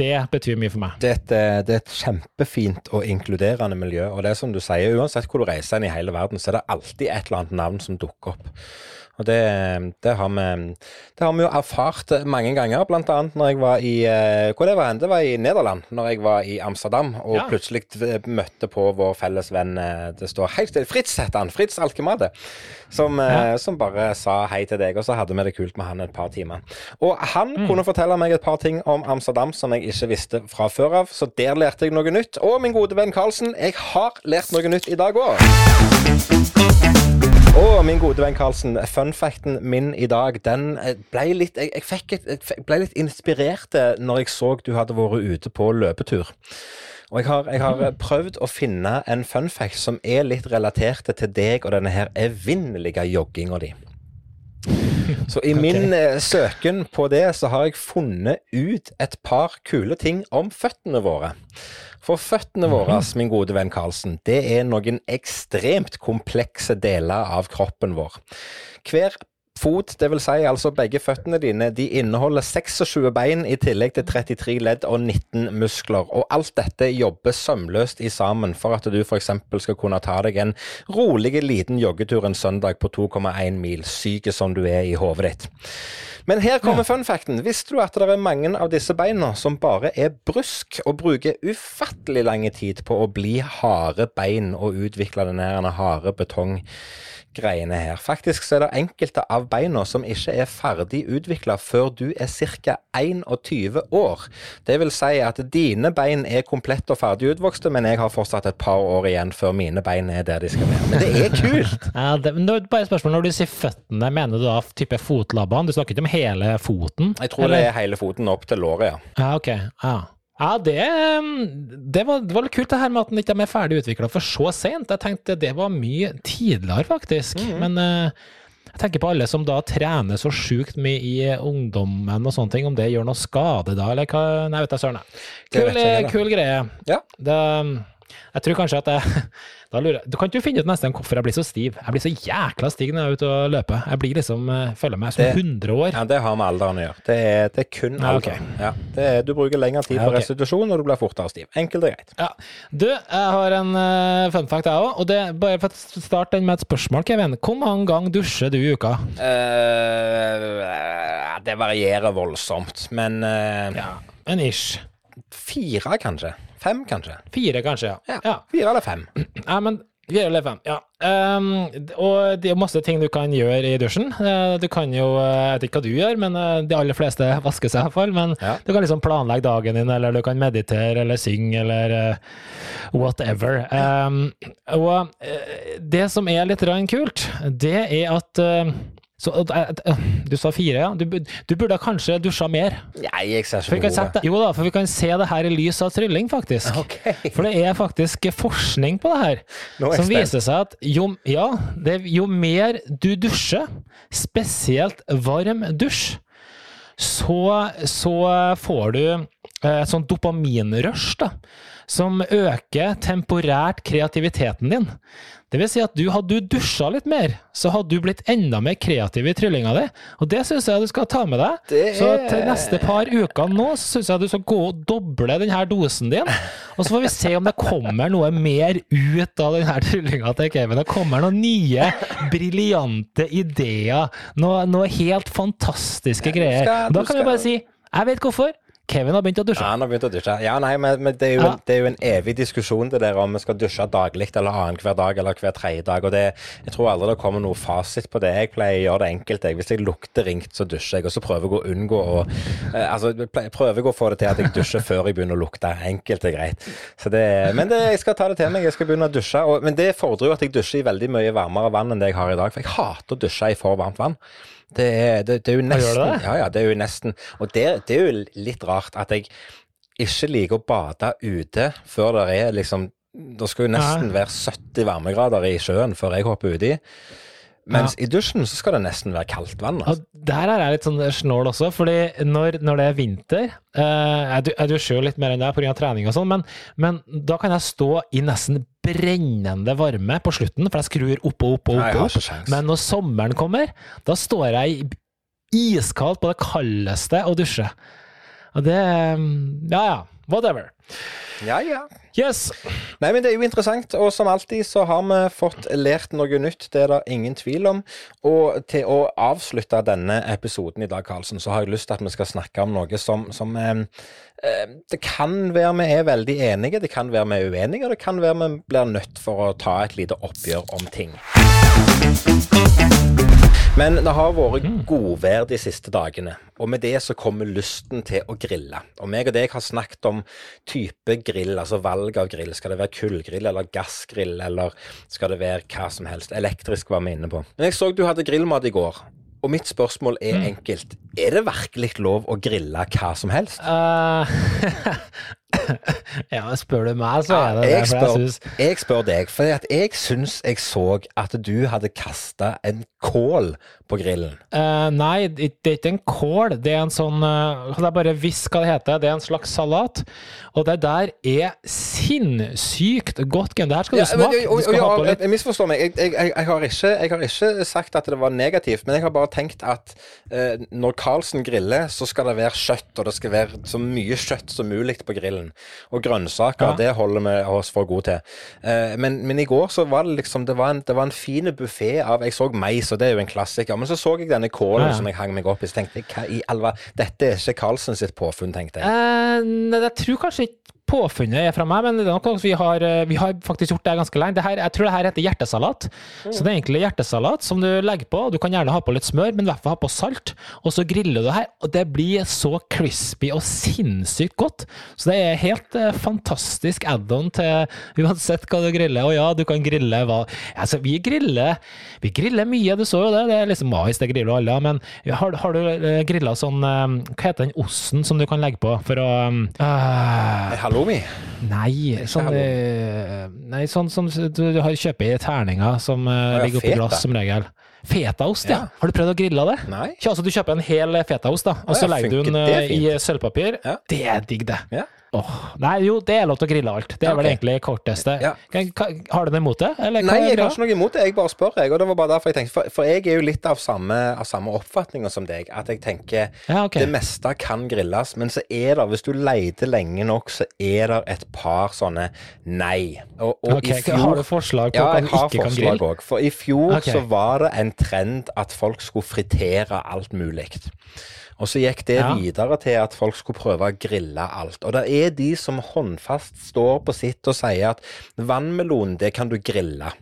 det, betyr mye for meg. Det er, et, det er, et, kjempefint og inkluderende miljø. Og det er som du sier, uansett hvor du reiser inn i hele verden, så er det alltid et eller annet navn som dukker opp. Og det, det, har vi, det, har vi, jo erfart mange ganger, annet når jeg var i eh, Hvor det var hen? Det var i Nederland, når jeg var i Amsterdam og ja. plutselig møtte på vår felles venn eh, Det står helt stille Fritz heter han. Fritz Alkemade. Som, eh, ja. som, bare sa hei til deg, og så hadde vi det kult med han et par timer. Og han mm. kunne fortelle meg et par ting om Amsterdam som jeg ikke visste fra før av, så der lærte jeg noe nytt. Og min gode venn Karlsen, jeg har lært noe nytt i dag òg. Og min gode venn Karlsen, funfacten min i dag, den eh, ble litt Jeg, jeg, fikk et, jeg ble litt inspirert eh, når jeg så du hadde vært ute på løpetur. Og jeg har, jeg har, prøvd å finne en funfact som er litt relatert til deg og denne her evinnelige jogginga di. <laughs> Så i min okay. søken på det, så har jeg funnet ut et par kule ting om føttene våre. For føttene våre, mhm. min gode venn Karlsen, det er noen ekstremt komplekse deler av kroppen vår. Hver fot, dvs. Si altså begge føttene dine, de inneholder 26 bein i tillegg til 33 ledd og 19 muskler. Og alt dette jobber sømløst i sammen for at du f.eks. skal kunne ta deg en rolig liten joggetur en søndag på 2,1 mil, syk som du er i hodet ditt. Men her kommer ja. funfacten. Visste du at det er mange av disse beina som bare er brusk, og bruker ufattelig lang tid på å bli harde bein og utvikle den harde betong? Greiene her. Faktisk så er det enkelte av beina som ikke er ferdig utvikla før du er ca. 21 år. Det vil si at dine bein er komplett og ferdig utvokste, men jeg har fortsatt et par år igjen før mine bein er der de skal være. Men det er kult! <laughs> ja, det, bare spørsmål, Når du sier føttene, mener du da type fotlabbene? Du snakker ikke om hele foten? Jeg tror eller? det er hele foten opp til låret, ja. Ja, ok. Ja. Ja, det, det, var, det, var, litt kult det her med at den ikke er ferdig utvikla for så sent. Jeg tenkte det var mye tidligere, faktisk. Mm -hmm. Men uh, jeg tenker på alle som da trener så sjukt mye i ungdommen og sånne ting, om det gjør noe skade da, eller hva Nei, vet jeg søren. Kul, kul greie. Ja. Det, jeg tror kanskje at jeg <laughs> Da lurer jeg Du kan ikke finne ut nesten hvorfor jeg blir så stiv. Jeg blir så jækla stiv når jeg er ute og løper. Jeg blir liksom, eh, føler meg som det, 100 år. Ja, Det har med alderen å gjøre. Det er, det er kun alderen. Ja, okay. ja, er, du bruker lengre tid på restitusjon, og du blir fortere stiv. Enkelt og greit. Ja. Du, jeg har en uh, fun fact, jeg òg. Og det, bare for å starte den med et spørsmål, Kevin. Hvor mange ganger dusjer du i uka? Uh, det varierer voldsomt, men uh, Ja, en ish. Fire, kanskje. Fem, kanskje? Fire, kanskje, ja. ja. Fire eller fem. Ja, men Fire eller fem, ja. Um, og det er masse ting du kan gjøre i dusjen. Uh, du kan jo, uh, jeg vet ikke hva du gjør, men uh, de aller fleste <laughs> vasker seg iallfall. Men ja. du kan liksom planlegge dagen din, eller du kan meditere eller synge eller whatever. Um, og det som er litt kult, det er at så, du sa fire, ja. Du, du burde kanskje dusja mer. Nei, jeg ser ikke behovet. Jo da, for vi kan se det her i lys av trylling, faktisk. Okay. <laughs> For det er faktisk forskning på det her. som viser seg at jo, ja, det, jo mer du dusjer, spesielt varm dusj, så, så får du eh, et sånt dopaminrush, da, som øker temporært kreativiteten din. Det vil si at du, hadde du dusja litt mer, så hadde du blitt enda mer kreativ i tryllinga di. Og det syns jeg du skal ta med deg. Er... Så til neste par uker nå så syns jeg du skal gå og doble denne dosen din. Og så får vi se om det kommer noe mer ut av denne tryllinga til Kevin. Det kommer noen nye, briljante ideer. Noe, noe helt fantastiske greier. Da kan vi bare si jeg vet hvorfor. Kevin har begynt å dusje. Ja, han har begynt å dusje. Ja, nei, men, men det, er ja. en, det, er jo en, evig diskusjon det der om vi skal dusje daglig eller annenhver dag eller hver tredje dag. og det, Jeg tror aldri det kommer noe fasit på det. Jeg pleier å gjøre det enkelt. Jeg. Hvis jeg lukter ringt, så dusjer jeg. Og så prøver jeg å unngå å eh, altså, prøver jeg å få det til at jeg dusjer før jeg begynner å lukte. Enkelt og greit. Det, men det, jeg skal ta det til meg. Jeg skal begynne å dusje. Og, men det fordrer jo at jeg dusjer i veldig mye varmere vann enn det jeg har i dag. For jeg hater å dusje i for varmt vann. Det er, det, det er jo nesten det? Ja, ja, det er jo nesten Og det, det, er jo litt rart at jeg ikke liker å bade ute før det er liksom Det skal jo nesten være 70 varmegrader i sjøen før jeg hopper uti. Mens ja. i dusjen så skal det nesten være kaldt vann. Altså. der er jeg litt sånn snål også, fordi når, når det er vinter uh, Jeg dusjer jo litt mer enn det pga. trening og sånn, men, men, da kan jeg stå i nesten brennende varme på slutten, for jeg skrur opp og opp og opp. opp. Men når sommeren kommer, da står jeg iskaldt på det kaldeste og dusjer. Og det Ja, ja. Whatever. Ja, ja. Yes. Nei, men Det er jo interessant, og som alltid så har vi fått lært noe nytt. Det er det ingen tvil om. Og til å avslutte denne episoden i dag, Karlsen, så har jeg lyst til at vi skal snakke om noe som, som eh, Det kan være vi er veldig enige, det kan være vi er uenige, og det kan være vi blir nødt for å ta et lite oppgjør om ting. Men det har vært godvær de siste dagene, og med det så kommer lysten til å grille. Og meg og deg har snakket om type grill, altså valg av grill. Skal det være kullgrill eller gassgrill, eller skal det være hva som helst? Elektrisk var vi inne på. Men jeg så du hadde grillmat i går, og mitt spørsmål er enkelt. Er det virkelig lov å grille hva som helst? Eh, <laughs> <laughs> ja, spør du meg, så er det det. jeg, For jeg synes, jeg spør deg, for jeg syns jeg så at du hadde kasta en kål på grillen. Uh, nei, det det er ikke en kål. Det er en sånn uh, jeg bare hvisk hva det heter? Det er en slags salat. Og det der er sinnssykt godt. Det her skal du Ja, men- og, og- Du og- litt Jeg misforstår meg. Jeg, jeg, har ikke, jeg har ikke sagt at det var negativt, men jeg har bare tenkt at uh, når Carlsen griller, så skal det være kjøtt, og det skal være så mye kjøtt som mulig på grillen. Og grønnsaker, Ja. det holder vi oss for gode til. Eh, men, men i går så var det liksom Det var en, det var en fin buffé av Jeg så mais, og det er jo en klassiker. Men så så jeg denne kålen Ja, som jeg hang meg opp i, så tenkte jeg hva i alva Dette er ikke Karlsen sitt påfunn, tenkte jeg. Eh, jeg tror kanskje ikke påfunnet er fra meg, men det er nok vi har, eh, vi har faktisk gjort det ganske lenge. Det her, jeg tror det her heter hjertesalat. Så det er egentlig hjertesalat som du legger på. Du kan gjerne ha på litt smør, men i hvert fall ha på salt. Og så griller du det her, og det blir så crispy og sinnssykt godt. Så det er helt eh, fantastisk add-on til uansett hva du griller. Og ja, du kan grille hva Altså, vi griller, vi griller mye, du så jo det. Det er liksom mais, det griller alle, men har, har du uh, grilla sånn eh, Hva heter den osten som du kan legge på for å eh, Halloumi? Nei, sånn, eh, nei, sånn som du, du har kjøpt i terninger som eh, ja, ligger oppi glass som regel. Fetaost, ja. Ja. Har du prøvd å grille det? Nei. Ja, altså, du kjøper en hel fetaost, da, og så legger du den eh, i sølvpapir. Ja. Det er digg, det. Åh, nei, jo, det er lov til å grille alt. Det er okay. vel egentlig korteste. Ja. Har du noe imot det? Eller Nei, jeg har ikke noe imot det. Jeg bare spør, jeg. Og det var bare derfor jeg tenkte, for, for jeg er jo litt av samme, av samme oppfatninger som deg. At jeg tenker Ja, okay. det meste kan grilles, men så er det, hvis du leter lenge nok, så er det et par sånne nei. Og, og Ok, i fjor Har du forslag på ja, hva du ikke kan forslag grille? òg. For i fjor så var det en trend at folk skulle fritere alt mulig. Og så gikk det Ja. videre til at folk skulle prøve å grille alt. Og det er de som håndfast står på sitt og sier at vannmelon, det kan du grille.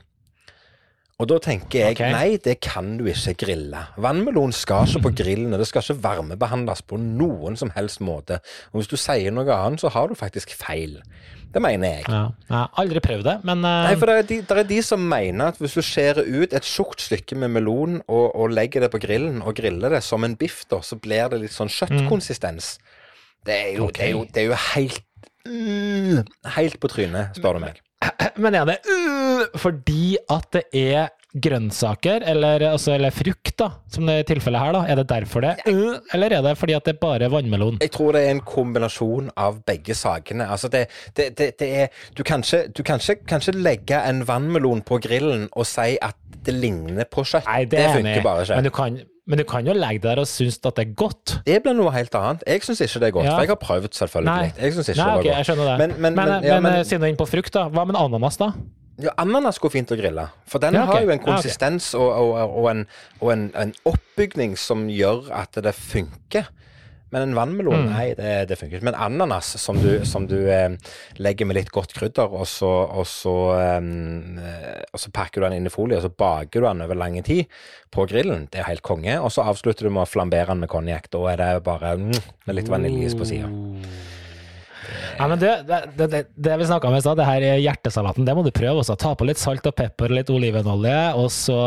Og da tenker jeg okay. nei, det kan du ikke grille. Vannmelon skal ikke på grillen, og det skal ikke varmebehandles på noen som helst måte. Og hvis du sier noe annet, så har du faktisk feil. Det mener jeg. Ja, jeg har aldri prøvd det, men uh... Nei, for det er, de, det er de som mener at hvis du skjærer ut et tjukt stykke med melon og, og legger det på grillen og griller det som en biff, da, så blir det litt sånn kjøttkonsistens. Det er jo, det er jo, det er jo helt mm, Helt på trynet, spør du meg. Men er det uh, fordi at det er grønnsaker, eller, altså, eller frukt, da, som det er tilfellet her, da? Er det derfor det? Øh, eller er det fordi at det er bare vannmelon? Jeg tror det er en kombinasjon av begge sakene. Altså det, det, det, det er Du kan ikke, legge en vannmelon på grillen og si at det ligner på kjøtt. Nei, det, er funker bare ikke. Men du, kan, men du kan jo legge det der og synes at det er godt. Det blir noe helt annet. Jeg syns ikke det er godt. Ja. For jeg har prøvd, selvfølgelig. Jeg syns ikke Nei, det er godt. jeg skjønner det. Men, men, men, ja, men, siden du er inne på frukt, da. Hva med ananas, da? Ja, ananas går fint å grille. For den Ja, okay. har jo en Ja, okay. konsistens og, og, og, en, og en, en oppbygning som gjør at det funker. Men en vannmelon, Mm. nei, det, det funker ikke. Men ananas, som du, som du eh, legger med litt godt krydder, og så, så, eh, og så pakker du den inn i folie, og så baker du den over lang tid på grillen. Det er helt konge. Og så avslutter du med å flambere den med konjakk. Da er det bare mm, litt vaniljeis på sida. Ja, men du, det, det, det, vi snakka om i stad, det her er hjertesalaten, det må du prøve også. Ta på litt salt og pepper, litt olivenolje, og så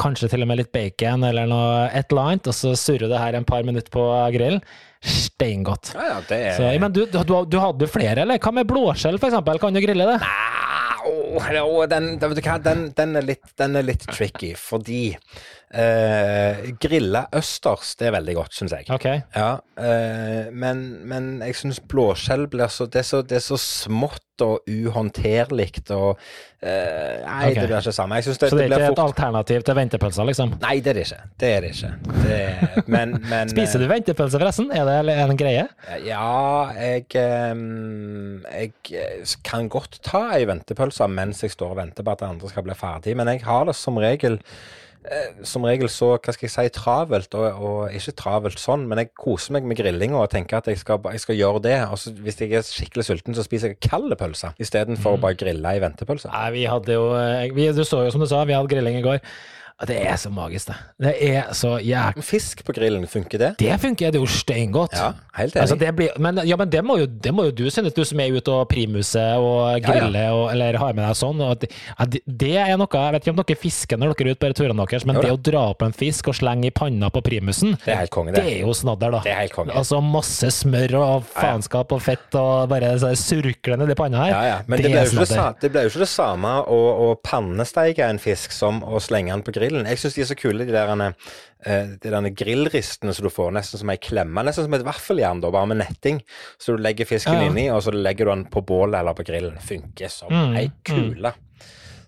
kanskje til og med litt bacon eller noe et eller annet, og så surrer det her en par minutter på grillen. Steingodt. Ja, ja, det er Så, men du, du, du hadde flere, eller? Hva med blåskjell, for eksempel? Kan du grille det? Nei, åh, den, den, den, er litt, den er litt tricky, fordi Eh, grilla østers, det er veldig godt, syns jeg. Okay. Ja, eh, men, men jeg syns blåskjell blir så det, er så det er så smått og uhåndterlig og eh, Nei, okay. det blir ikke det samme. Jeg det, Så det er ikke ikke et alternativ til ventepølser, liksom? Nei, det er det ikke. Det er det ikke. Det, men, <laughs> men Spiser du ventepølse, forresten? Er det er en greie? Ja, jeg ehm, Jeg kan godt ta ei ventepølse mens jeg står og venter på at det andre skal bli ferdig, men jeg har det som regel eh, som regel så, hva skal jeg si, travelt, og, og ikke travelt sånn, men jeg koser meg med grillinga og tenker at jeg skal, jeg skal gjøre det. Og så hvis jeg er skikkelig sulten, så spiser jeg kald pølse istedenfor å bare grille ei ventepølse. Nei, vi hadde jo eh, vi, Du så jo som du sa, vi hadde grilling i går. Ja, Det er så magisk, det. Det er så jæk... Fisk på grillen, funker det? Det funker, det er jo steingodt. Ja, helt enig. Altså, det blir, men, ja, men det må, jo, det må jo du synes, du som er ute og primuser og griller, Og, eller har med deg sånn. Og det- er noe Jeg vet ikke om dere fisker når dere er ute på turene deres, men Jo det å dra opp en fisk og slenge i panna på primusen, Det er helt konge, det det. er jo snadder, da. Det er helt konge. Altså masse smør og faenskap og fett og bare så surkler nedi panna her. Ja, ja. Men det, det ble jo ikke det samme å, å pannesteike en fisk som å slenge den på grillen. Jeg syns de er så kule, de der eh, de der grillristene som du får, nesten som ei klemme. Nesten som et vaffeljern, da, bare med netting. Så du legger fisken Ja. inni, og så legger du den på bålet eller på grillen. Funker som Mm, ei kule.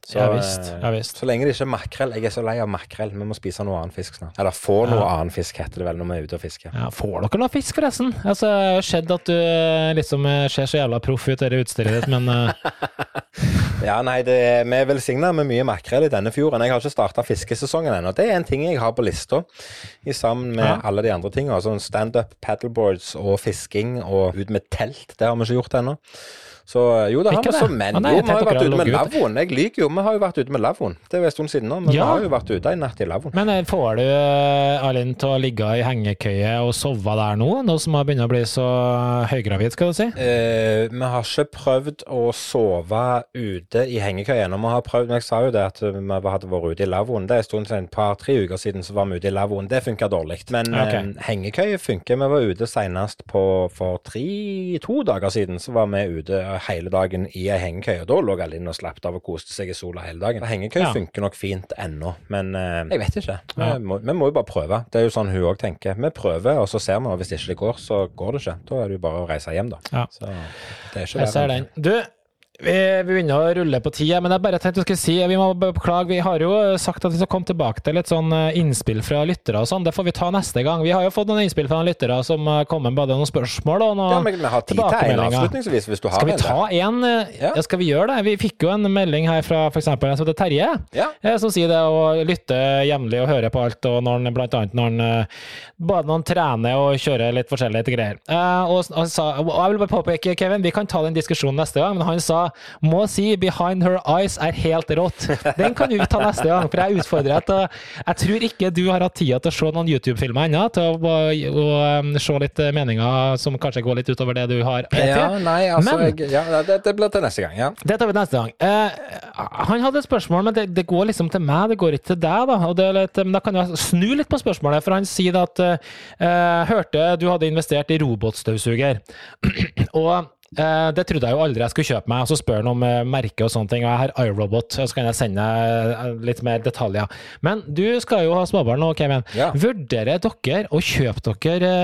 Så, Ja visst, eh, ja visst. så lenge det ikke er makrell. Jeg er så lei av makrell. Vi må spise noe annen fisk snart. Eller få noe annen fisk, heter det vel når vi er ute og fisker. Ja, får dere noe fisk, forresten? Altså, det har skjedd at du eh, liksom eh, ser så jævla proff ut, det utstyret ditt, men <laughs> Ja, nei, det, vi er velsigna med mye makrell i denne fjorden. Jeg har ikke starta fiskesesongen ennå. Det er en ting jeg har på lista, i sammen med Ja. alle de andre tingene. Sånn standup paddleboards og fisking og ut med telt. Det har vi ikke gjort ennå. Så jo, da, har vi så, det? men Å, nei, jo, vi har jo vært ute med lavvoen. Jeg lyver jo, vi har jo vært ute med lavvoen. Det er jo en stund siden nå, men vi har jo vært ute en natt i lavvoen. Men eh, får du Alin til å ligge i hengekøye og sove der nå, nå som har begynt å bli så høygravid, skal du si? Eh, vi har ikke prøvd å sove ute i hengekøye ennå. Vi har prøvd, men jeg sa jo det at vi hadde vært ute i lavvoen. Det er en stund siden, et par-tre uker siden så var vi ute i lavvoen. Det funka dårlig. Men okay. eh, hengekøye funker. Vi var ute senest på, for tre, to dager siden. Så var vi ute hele dagen i ei hengekøye. Da lå Aline og slappet av og koste seg i sola hele dagen. Hengekøye Ja. funker nok fint ennå, men uh, jeg vet ikke. Vi, må, vi må jo bare prøve. Det er jo sånn hun òg tenker. Vi prøver, og så ser vi. Og hvis ikke det går, så går det ikke. Da er det jo bare å reise hjem, da. Ja. Så det er ikke Jeg ser den. Du, vi, vi begynner å rulle på tida, men jeg bare tenkte jeg skulle si Vi må be- beklage, vi har jo sagt at vi skal komme tilbake til litt sånn eh, innspill fra lyttere og sånn. Det får vi ta neste gang. Vi har jo fått noen innspill fra lyttere som kommer med både noen spørsmål og noen Ja, men vi har tid til en tilbakemeldinger. hvis du har Skal vi ta en? eh, Ja. Ja, skal vi gjøre det? Vi fikk jo en melding her fra f.eks. en som heter Terje. Ja. eh, Som sier det å lytte jevnlig og høre på alt, og når han, blant annet når han eh, både når han trener og kjører litt forskjellige greier. Og, og, og jeg vil bare påpeke, Kevin, vi kan ta den diskusjonen neste gang, men han sa må si 'Behind Her Eyes' er helt rått. Den kan vi ta neste gang, for jeg utfordrer deg til Jeg tror ikke du har hatt tida til å se noen YouTube-filmer ennå, til å, å, å um, se litt eh, meninger som kanskje går litt utover det du har. Ja, nei, altså Men- jeg, ja, det, det blir til neste gang, ja. det tar vi neste gang. Eh, han hadde et spørsmål, men det, det går liksom til meg, det går ikke til deg. Da og det litt, men da kan jeg snu litt på spørsmålet, for han sier at eh, hørte du hadde investert i robotstøvsuger. <clears throat> og eh, det trodde jeg jo aldri jeg skulle kjøpe meg. Og så spør han om eh, merke og sånne ting. Og jeg har iRobot, så kan jeg sende eh, litt mer detaljer. Men du skal jo ha småbarn nå, Kevin. Ja. Vurderer dere å kjøpe dere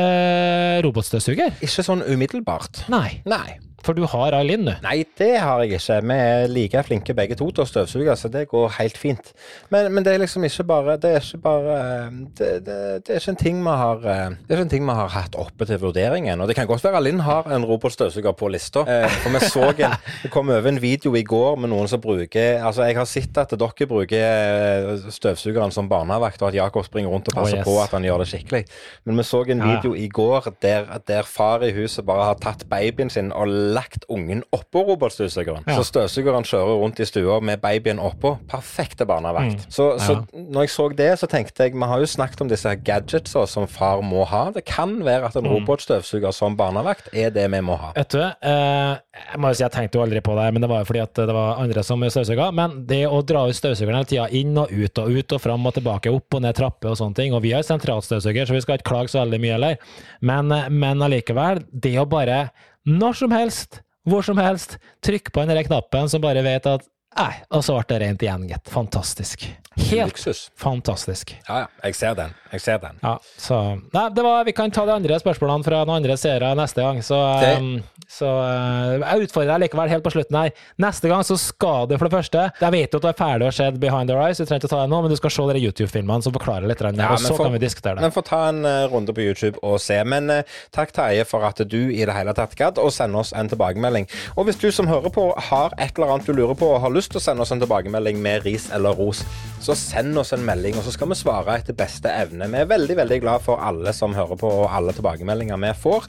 robotstøvsuger? Ikke sånn umiddelbart. Nei, Nei. For du har Aileen, du. Nei, det har jeg ikke. Vi er like flinke begge to til å støvsuge, så det går helt fint. Men, men det er liksom ikke bare Det er ikke bare eh, Det, det, det er ikke en ting vi har eh, Det er ikke en ting vi har hatt oppe til vurderingen. Og Det kan godt være Linn har en robotstøvsuger på lista. Eh, For vi så en <laughs> Det kom over en video i går med noen som bruker Altså, jeg har sett at dere bruker støvsugeren som barnevakt, og at Jakob springer rundt og passer Oh, yes. på at han gjør det skikkelig. Men vi så en video ja. i går der, der far i huset bare har tatt babyen sin og lagt ungen oppå robotstøvsugeren. Ja. Så støvsugeren kjører rundt i stua med babyen oppå. Perfekte barnevakt. Mm. Så, så Ja. når jeg så det, så tenkte jeg Vi har jo snakket om disse gadgetsa som far må ha. Det kan være at en Mm. robotstøvsuger som barnevakt er det vi må ha. Vet du, eh, jeg må jo si jeg tenkte jo aldri på det, men det var jo fordi at det var andre som støvsuga. Men det å dra ut støvsugeren hele tida, inn og ut og ut og fram og tilbake, opp og ned trapper og sånne ting, og vi har sentralstøvsuger, så vi skal ikke klage så veldig mye heller, men, men allikevel, det å bare når som helst, hvor som helst, Trykk på den knappen som bare vet at Nei, og så ble det rent igjen, gitt. Fantastisk. Helt fantastisk. Ja, ja. Jeg ser den. Jeg ser den. Ja, så Nei, det var, vi kan ta de andre spørsmålene fra noen andre seere neste gang. Så, um, så uh, jeg utfordrer deg likevel helt på slutten her. Neste gang så skal du for det første Jeg vet jo at du er ferdig å se Behind the Eyes, du trenger ikke å ta det nå, men du skal se dere YouTube-filmene som forklarer litt, der, Ja, og så for- kan vi diskutere det. Men få ta en eh, runde på YouTube og se. Men uh, takk, Terje, for at du i det hele tatt gadd å sende oss en tilbakemelding. Og hvis du som hører på har et eller annet du lurer på og har lyst til å sende oss en tilbakemelding med ris eller ros, så send oss en melding, og så skal vi svare etter beste evne. Vi er veldig veldig glad for alle som hører på, og alle tilbakemeldinger vi får.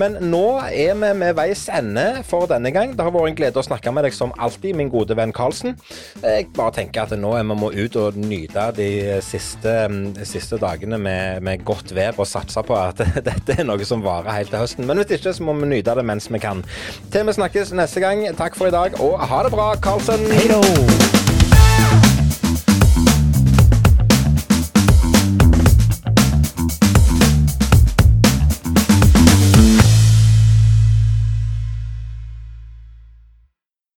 Men nå er vi med veis ende for denne gang. Det har vært en glede å snakke med deg som alltid, min gode venn Karlsen. Jeg bare tenker at nå er vi må ut og nyte de siste, de siste dagene med, med godt vær og satse på at <laughs> dette er noe som varer helt til høsten. Men hvis ikke, så må vi nyte det mens vi kan. Til vi snakkes neste gang, takk for i dag, og ha det bra, Karlsen! Hei då!